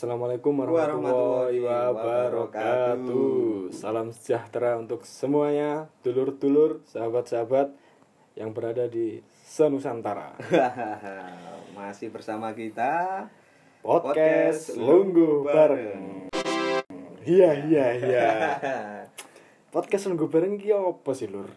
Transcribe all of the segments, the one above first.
Assalamualaikum warahmatullahi wabarakatuh. Salam sejahtera untuk semuanya, dulur-dulur, sahabat-sahabat yang berada di senusantara. Masih bersama kita Podcast Lungguh Bareng. Iya iya iya. Podcast Lungguh Bareng iki apa sih, Lur?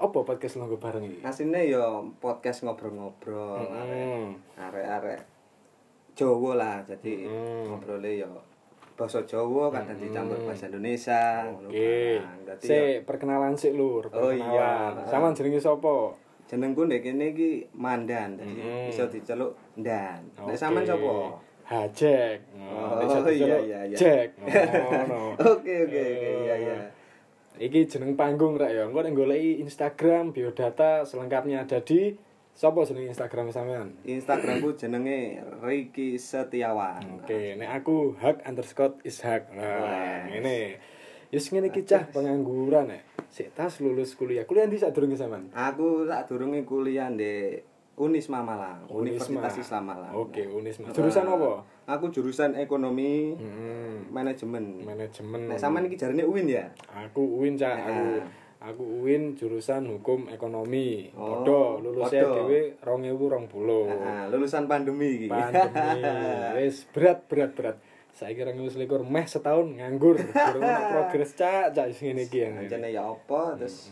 Apa podcast Lungguh Bareng iki? Aslinya yo podcast ngobrol-ngobrol Hmm. arek-arek Jawa lah jadi Hmm. ngobrolnya yo bahasa Jawa kadang dicampur bahasa Indonesia Oke. Dadi yo, Si perkenalan sih, Lur. Oh, Perkenalan. iya. Sama jenenge sapa? jenengku ndek kene iki Mandan jadi Hmm. iso diceluk Ndan. Nek Oke. sampean sapa? Hajek. Oh, Bisa iya, iya, iya. Jack. Oke oke oke iya iya. Iki jeneng panggung rek ya. Engko nek goleki Instagram biodata selengkapnya ada di sapa jeneng Instagram sampean? Instagramku jenenge Ricky Setiawan. Oke, nek aku hak underscore ishak. Nah, ngene. Yus ngene iki cah pengangguran nek. Sik tas lulus kuliah. Kuliah ndi sadurunge sampean? Aku sak durunge kuliah di Unisma Malang, Unisma. Universitas Islam Malang. Oke, Unisma. Jurusan apa? Aku jurusan ekonomi Hmm, manajemen. manajemen. Nek sampean iki jarine UIN ya? Aku UIN aku Nah. aku UIN jurusan hukum ekonomi. Oh, Padha lulusnya padha. dhewe 2020. Nah, lulusan pandemi iki. Pandemi. Wis berat berat berat. Saiki 2021 meh setahun nganggur. Durung progres cak cak sing ngene iki. Ancene ya apa terus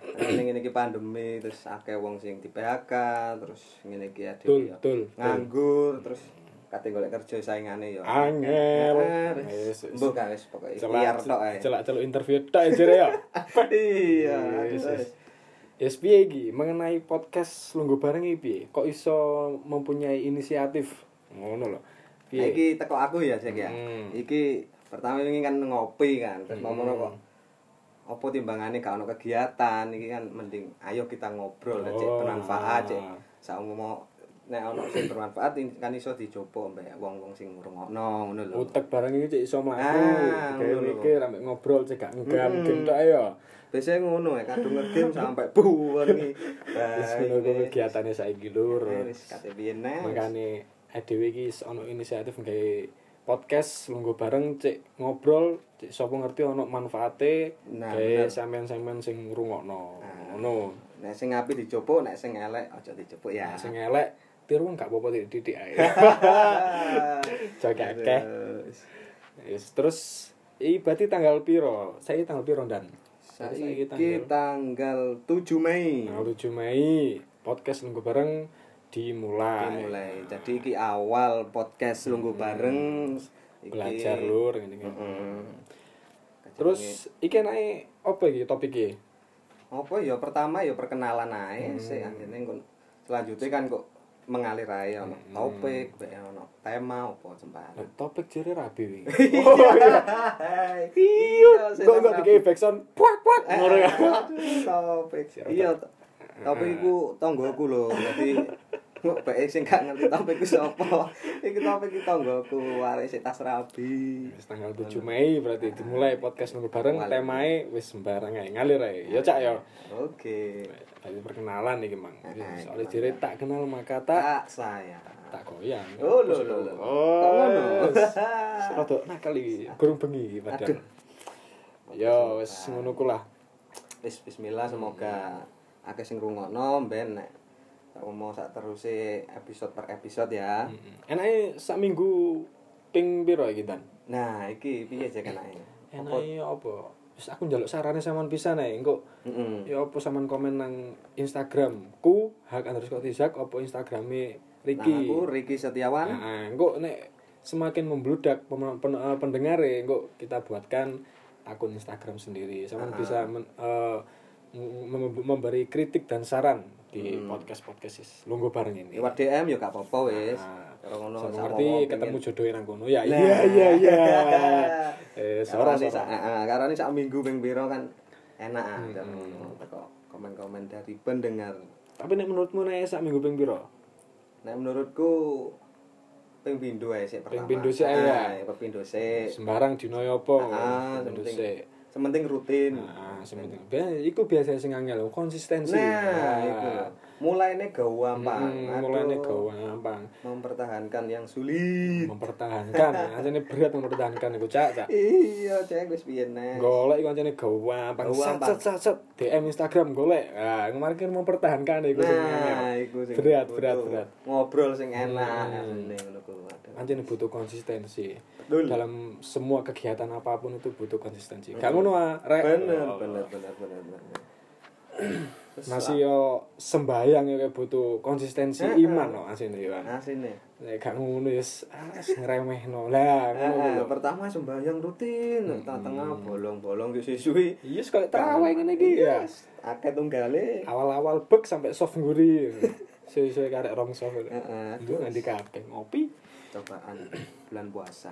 ngene ngene iki pandemi terus akeh wong sing di PHK terus ngene iki ya nganggur terus kate golek kerja saingane ya. Angel. Ah, Wis, wis. Mbok gak wis pokoke ikhtiar tok ae. celak celuk interview tok aja ya. Iya. Wis, terus. wis. Yes, piye iki mengenai podcast lungguh bareng iki piye? Kok iso mempunyai inisiatif? Ngono lho. Nah, Piye? iki teko aku ya Cek ya. Hmm. Iki pertama ini kan ngopi kan. Terus Hmm. ngomong kok apa timbangane gak ono kegiatan iki kan mending ayo kita ngobrol cek Oh. bermanfaat cek saumo nek ono sing bermanfaat kan iso dicoba mbek wong-wong sing ngrungokno ngono lho. Utek bareng iki cek iso mlaku. Ah, lho. mikir ambek ngobrol cek gak Hmm. game tok ya. Biasanya ngono ya kadung ngegame sampai buwengi. Wis ngono kegiatane saiki lur. Wis kate piye nek. Makane dhewe iki ono inisiatif gawe podcast lungguh bareng cek ngobrol cek sapa ngerti ono manfaate Nah, gawe sampean-sampean sing ngrungokno. Nah. Ngono. Nek sing apik dicoba, nek sing elek aja dicoba ya. Sing elek tiru gak apa-apa didik ae. Jake akeh. Terus. Yes, terus iki berarti tanggal piro? Saya tanggal piro dan? Saiki tanggal 7 Mei. tanggal 7 Mei podcast lungguh bareng dimulai. Dimulai. Jadi iki awal podcast lungguh bareng iki. Belajar lur ngene iki. Heeh. Terus iki enake apa iki topike? apa ya pertama ya perkenalan ae Hmm. sih anjene selanjutnya kan kok mengalir ae ono Hmm. topik, bae ono tema apa sembarang. Nah, topik jere rabi wi. Iya, Kok enggak dikei backsound puak puak ngono ya. topik. Iya, to- topik iku tonggoku lho. Dadi kok bae sing gak ngerti topik iku sapa. Iki topik iki tonggoku arek sik tas rabi. Wis tanggal 7 Mei berarti dimulai podcast lungguh bareng temae wis sembarang ae ngalir ae. Ya cak ya. Oke. Tadi perkenalan iki Mang. Nah, Soalnya jere tak kenal maka tak saya. tak goyang. Oh, lho, lho. Oh? Rada nakal iki, burung bengi padahal. Ya wis ngono ku lah. Bis bismillah semoga akeh sing ngrungokno ben nek tak mau sak teruse episode per episode ya. Enake sak minggu ping iki Dan? Nah, iki piye jek enake? Enake apa? Wis aku njaluk sampean pisan ae engko Heeh. ya apa sampean komen nang Instagramku hak underscore tizak apa Instagrame Ricky. Nah, aku Ricky Setiawan. Nah, engko nek semakin membludak pen- eh, pendengar ya, engko kita buatkan akun Instagram sendiri. Sampeyan bisa men- mem- memberi kritik dan saran di podcast-podcast is lungguh bareng ini. Lewat DM ya gak apa-apa wis. Nah, ngono ngerti ketemu jodohin nang kono. Ya Nah. iya iya iya. Eh, sora sora. heeh, karena sak minggu ping piro kan enak ah Hmm. ngono komen-komen dari pendengar. Tapi nek menurutmu nek sak minggu ping piro? Nek menurutku ping pindho ae sik pertama. pindho sik ya? Ping pindho sik. Sembarang dino ya apa? Ah, Tentu sementing sik. Sementing rutin. Nah, sementing. Biasa iku biasa sing angel konsistensi. Nah, iku. Mulaine gampang. Hmm, mulane gampang. mempertahankan yang sulit mempertahankan ancene berat mempertahankan iku cak cak iya cek wis piye nek golek iku ancene gampang Gampang. sat sat sat DM Instagram golek ah kemarin kan mempertahankan iku sing nah sing berat berat berat ngobrol sing enak Hmm. ngono Anjene butuh konsistensi Betul. dalam semua kegiatan apa pun itu butuh konsistensi gak ngono ah rek bener bener bener bener masih yo sembayang ya kayak butuh konsistensi iman no asine yo asine Nek gak ngono ya ah ngremehno lah ngono Heeh, lho. pertama sembahyang rutin, Hmm. tengah-tengah bolong-bolong ki suwi. Iya kok terawih ngene iki ya. Akeh tunggale. Awal-awal bek sampai soft nguri. Suwe-suwe karek rong soft. Heeh. Itu nganti kabeh ngopi. Cobaan bulan puasa.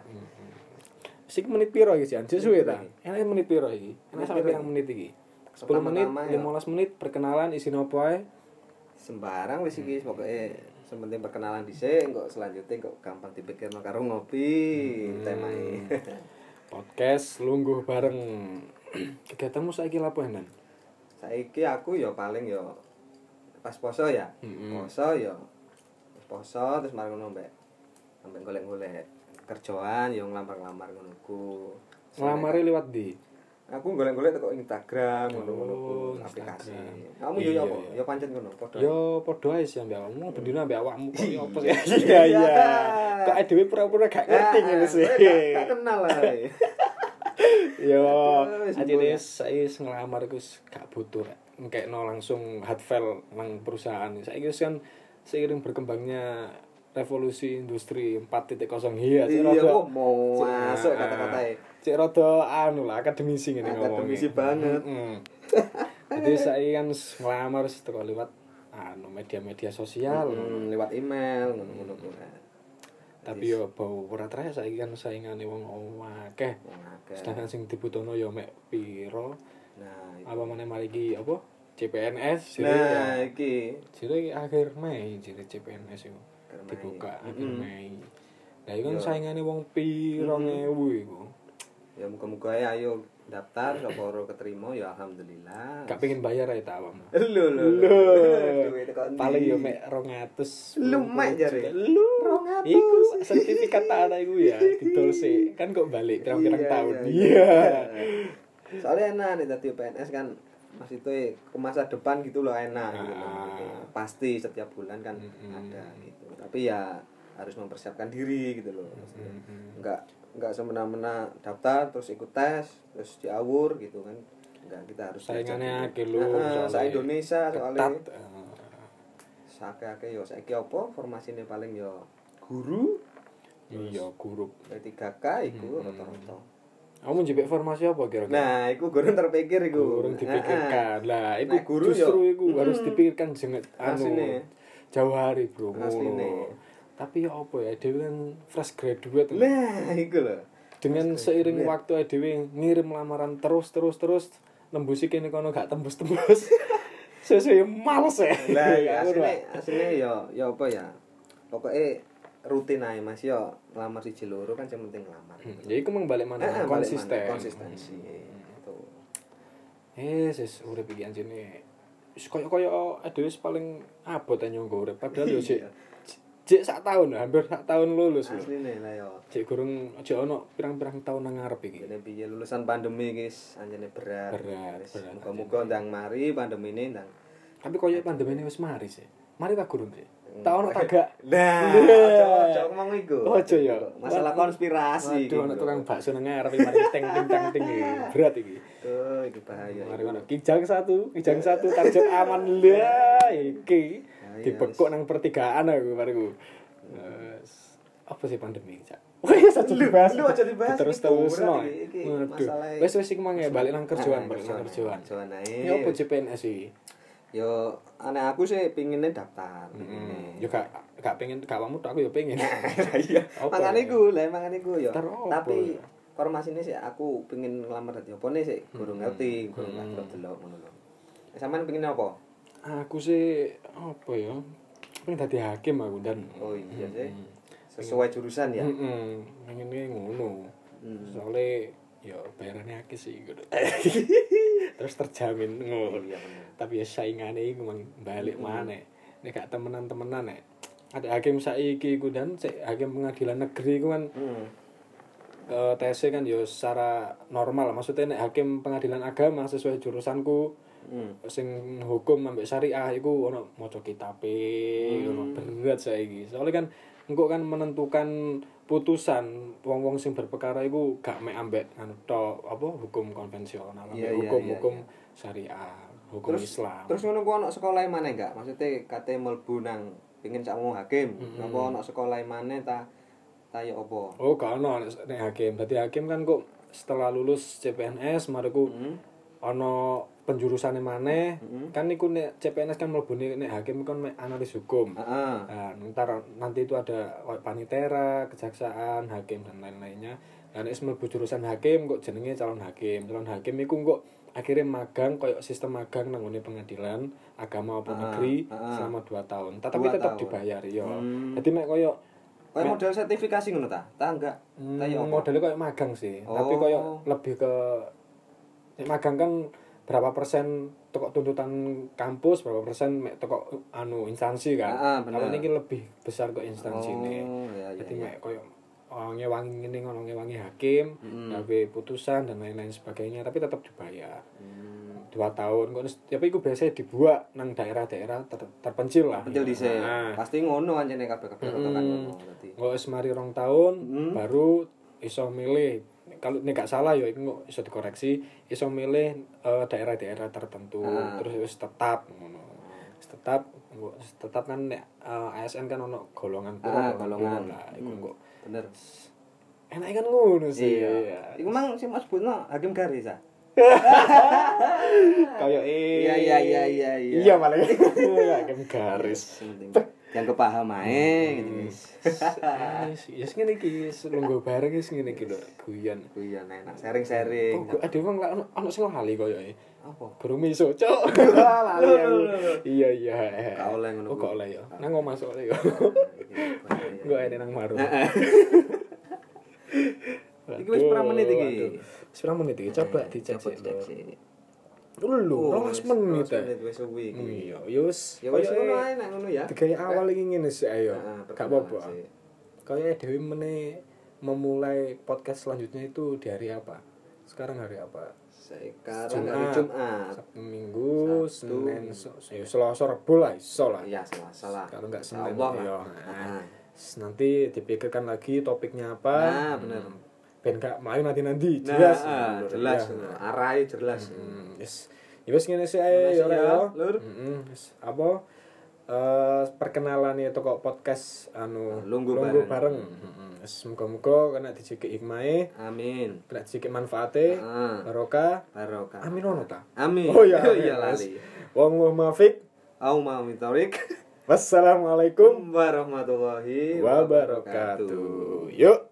Sik menit piro iki Jan? Sesuwe ta? Enak menit piro iki? Enak Menit pirang menit iki? 10 Pertama-tama menit, ya. 15 menit perkenalan isi opo ae. Sembarang wis iki pokoke sementing perkenalan dhisik kok selanjutnya kok gampang dipikirno karo ngopi temae. Podcast lungguh bareng. Kegiatanmu saiki lapo Henan? Saiki aku ya paling ya pas poso ya. Mm-mm. Poso ya poso terus mari ngono mbek sampe golek-golek kerjaan ya nglamar-nglamar ngono ku. Liwat di. Aku golek-golek teko Instagram ngono-ngono Oh, aplikasi. Kamu yo Iya, ya apa? iya. Ya pancen ngono padha. Yo padha ae sih ambek awakmu, bendina ambek awakmu kok yo apa sih? Iya. Iya iya. Kok dhewe pura-pura gak ngerti ngene sih. Gak kenal lah. Yo, ya. deh saya ngelamar iku wis gak butuh rek. Ngekno langsung hard file nang perusahaan. Saiki wis kan seiring berkembangnya revolusi industri 4.0 iya cek Iya kok mau masuk ah, kata-katanya. cek rada anu lah akademisi ngene ngomongnya. Akademisi banget. Mm. jadi saya kan ngelamar teko lewat anu media-media sosial. Hmm, lewat email ngono-ngono. Tapi yo bau berat rek saiki kan saingane wong akeh. Akeh. sedangkan sing dibutuhno yo mek piro? Nah, apa mana mari iki apa? CPNS Nah, iki. Jadi akhir Mei jadi CPNS itu. Dibuka akhir Mm-mm. Mei nah itu kan Yo. saingannya wong piro ngewu iku. Ya muga-muga ya ayo daftar sapa ora keterima ya alhamdulillah. gak pengen bayar aja tak awakmu Lho lho Lho. Paling yo mek 200 Lu mek jare. lu. 200. iku sertifikat tanah iku ya didol sih kan kok balik pirang-pirang Iya, tahun. iya, iya. Soalnya enak nih tadi PNS kan Mas itu ke masa depan gitu loh enak gitu loh. Ah. Pasti setiap bulan kan Mm-mm. ada gitu. Tapi ya harus mempersiapkan diri gitu loh. Mm-mm. Enggak enggak semena-mena daftar terus ikut tes terus diawur gitu kan. Enggak kita harus saingannya Heeh, soalnya. sa Indonesia soalnya Ketat, eh. sakake yo saiki apa formasine paling yo guru iya guru P3K iku Hmm. Kamu jepit formasi apa kira-kira Nah, iku gurun terpikir iku. Heeh. dipikirkan lah itu Nek guru justru yo- itu harus dipikirkan jenget anu Asline. jauh hari bro Asline. tapi ya apa ya dewi kan fresh graduate Nah, iku lho. dengan fresh seiring graduate. waktu dewi ngirim lamaran terus terus terus nembusi kene kono gak tembus tembus sesuai males ya Lah, ya Ngono, asline asline yo yo apa ya? Pokoke rutin ae Mas yo ngelamar siji loro kan yang penting ngelamar. Hmm, ya iku mang balik mana Heeh, balik konsisten mana, konsistensi. Itu. eh sis urip iki anjene wis koyo-koyo adewe wis paling abot ae nyonggo urip padahal yo sik Iya. jek sak tahun hampir sak tahun lulus lho Asline lah yo. Cek gurung aja ono pirang-pirang tahun nang ngarep iki. Jadi piye lulusan pandemi guys, anjene berat. Berat, berat. Muga-muga ndang mari pandemi ini ndang. Tapi koyo pandemi ini wis mari sih. Mari tak gurung sih. Tak ono tak gak. Nah, Iya. ngomong iku. Ojo ya. Masalah konspirasi. Waduh, gitu. tukang bakso nang iki, mari ting ting ting. Berat iki. Tuh, itu bahaya. Mari ngono. Kijang satu, kijang satu target aman lah iki. Ya, iya, Dibekuk nang pertigaan aku bariku. Wes, apa sih pandemi cak? Saja Lu- dibahas. lu aja dibahas, Terus terus no. Waduh. masalah- Wes wes iki mang ya balik nang kerjaan, Ah, balik nang kerjaan. Kerjaan ae. Ya apa CPNS iki? Yo, anak aku sih pinginnya daftar. Hmm. Yo gak gak pengen gak kamu aku yo pengen. Iya. Apa Makane ya? iku, lah makane iku yo. Tapi ya? formasi ini sih aku pingin ngelamar dadi nih sih? Gurung ngerti, Hmm. ngerti delok ngono lho. Sampeyan pingin apa? Aku sih apa ya? Pengen dadi hakim aku dan Oh iya sih. Sesuai jurusan ya. Heeh. Pengen ngono. Hmm. Soalnya ya bayarannya akeh sih gitu. Terus terjamin ngono. Iya bener. Tapi ya saingane iku balik Hmm. maneh. Nek gak temenan-temenan nek ada hakim saiki iku dan cek hakim pengadilan negeri iku kan Hmm. eh, TC kan yo secara normal maksudnya nek hakim pengadilan agama sesuai jurusanku Hmm. sing hukum ambek syariah iku ono maca kitabe ono berat saiki soalnya kan engko kan menentukan putusan wong-wong sing berperkara iku gak mek ambek anu tok apa hukum konvensional ambek Iya, iya, hukum-hukum iya, syariah hukum Terus Islam terus ngono ku ono sekolah mana enggak? Maksudnya kate mlebu nang pengin sak mau hakim. Apa ono sekolah mana ta ta yo apa? oh gak ono nek hakim dadi hakim kan kok setelah lulus CPNS mariku Hmm. Ono penjurusane maneh kan niku nek CPNS kan mlebune nek hakim kan analis hukum Heeh. Nah, ntar nanti itu ada panitera, kejaksaan, hakim dan lain-lainnya. Nah, nek mlebu jurusan hakim kok jenenge calon hakim. Calon hakim iku kok akhirnya magang koyo sistem magang nang pengadilan agama apa negeri selama 2 tahun. Tapi Dua tetap tahun. dibayar yo. Hmm. Jadi mek koyo Kayak model sertifikasi ngono ta? Ta enggak? Ta yo hmm, modelnya koyo magang sih. Tapi Oh. koyo lebih ke magang kan berapa persen toko tuntutan kampus, berapa persen toko anu instansi kan. Ah, bener. Kalau ini lebih besar ke instansi nih. Oh, ya ya. Jadi ya. mek koyo oh, ngewangi ngene ngono ngewangi hakim, Mm. gawe putusan dan lain-lain sebagainya, tapi tetap dibayar. Hmm. Dua tahun, kok tapi itu biasanya dibuat nang daerah-daerah ter- terpencil lah. Pencil dhisik. Nah, Pasti ngono anjene kabeh-kabeh rata kan ngono berarti. nggak wis mari rong tahun, Mm. baru iso milih. Kalau ini gak salah ya, itu nggak iso dikoreksi. Iso milih eh, daerah-daerah tertentu, Ah. terus wis tetap ngono. Tetap, tetap kan nek eh, ASN kan ono golongan Ah, pura, golongan. lah, iku Hmm. nggak Bener. enak kan ngono sih Iya. Iku mang sing Mas Butno hakim garis ah. kayak eh Iya, iya, iya, iya, iya. iya malah hakim garis Yang penting yang kepaham ae gitu guys. ya sing ngene iki wis lungguh bareng wis ngene iki lho guyon. Guyon enak. Sharing-sharing. kok ada wong lak ono sing lali koyo e? Apa? guru miso cok lali aku. Iya iya. Gak oleh ngono oh kuwi. gak oleh ya? Nang omah sok yo gak ada nang maru Iki wis berapa menit iki? Wis menit iki? Coba dicek Coba sik sik. Lho, Oh, 12 menit. menit wis suwi iki. Iya, ya wis. Ya wis ngono ae nek ngono ya. Digawe awal iki ngene sih ayo. Gak apa-apa. sih. Kayak Dewi mene memulai podcast selanjutnya itu di hari apa? Sekarang hari apa? Sekarang hari Jumat. Sabtu Minggu, Sabtu. Senin, ya Selasa, Rabu lah, iso lah. Iya, Selasa lah. Kalau nggak Senin, ya. Heeh. Nanti dipikirkan lagi topiknya apa. Nah, bener. Ben gak main nanti-nanti, Nah, jelas. ah, Lur. jelas. Ya. Arahe jelas. Hmm, yes. Ya wis ngene sih ae ya ora ya, ya. Lur. Heeh, wis. Apa eh perkenalan itu kok podcast anu Lungguh bareng. bareng. Heeh. Wis muga-muga kena dicekik hikmahe, Amin. kena dicekik manfaate, Heeh. barokah. Barokah. Amin ono ta? Amin. Oh iya, iya lali. Wong muafik. Au ma mitorik. Wassalamualaikum warahmatullahi wabarakatuh. Yuk.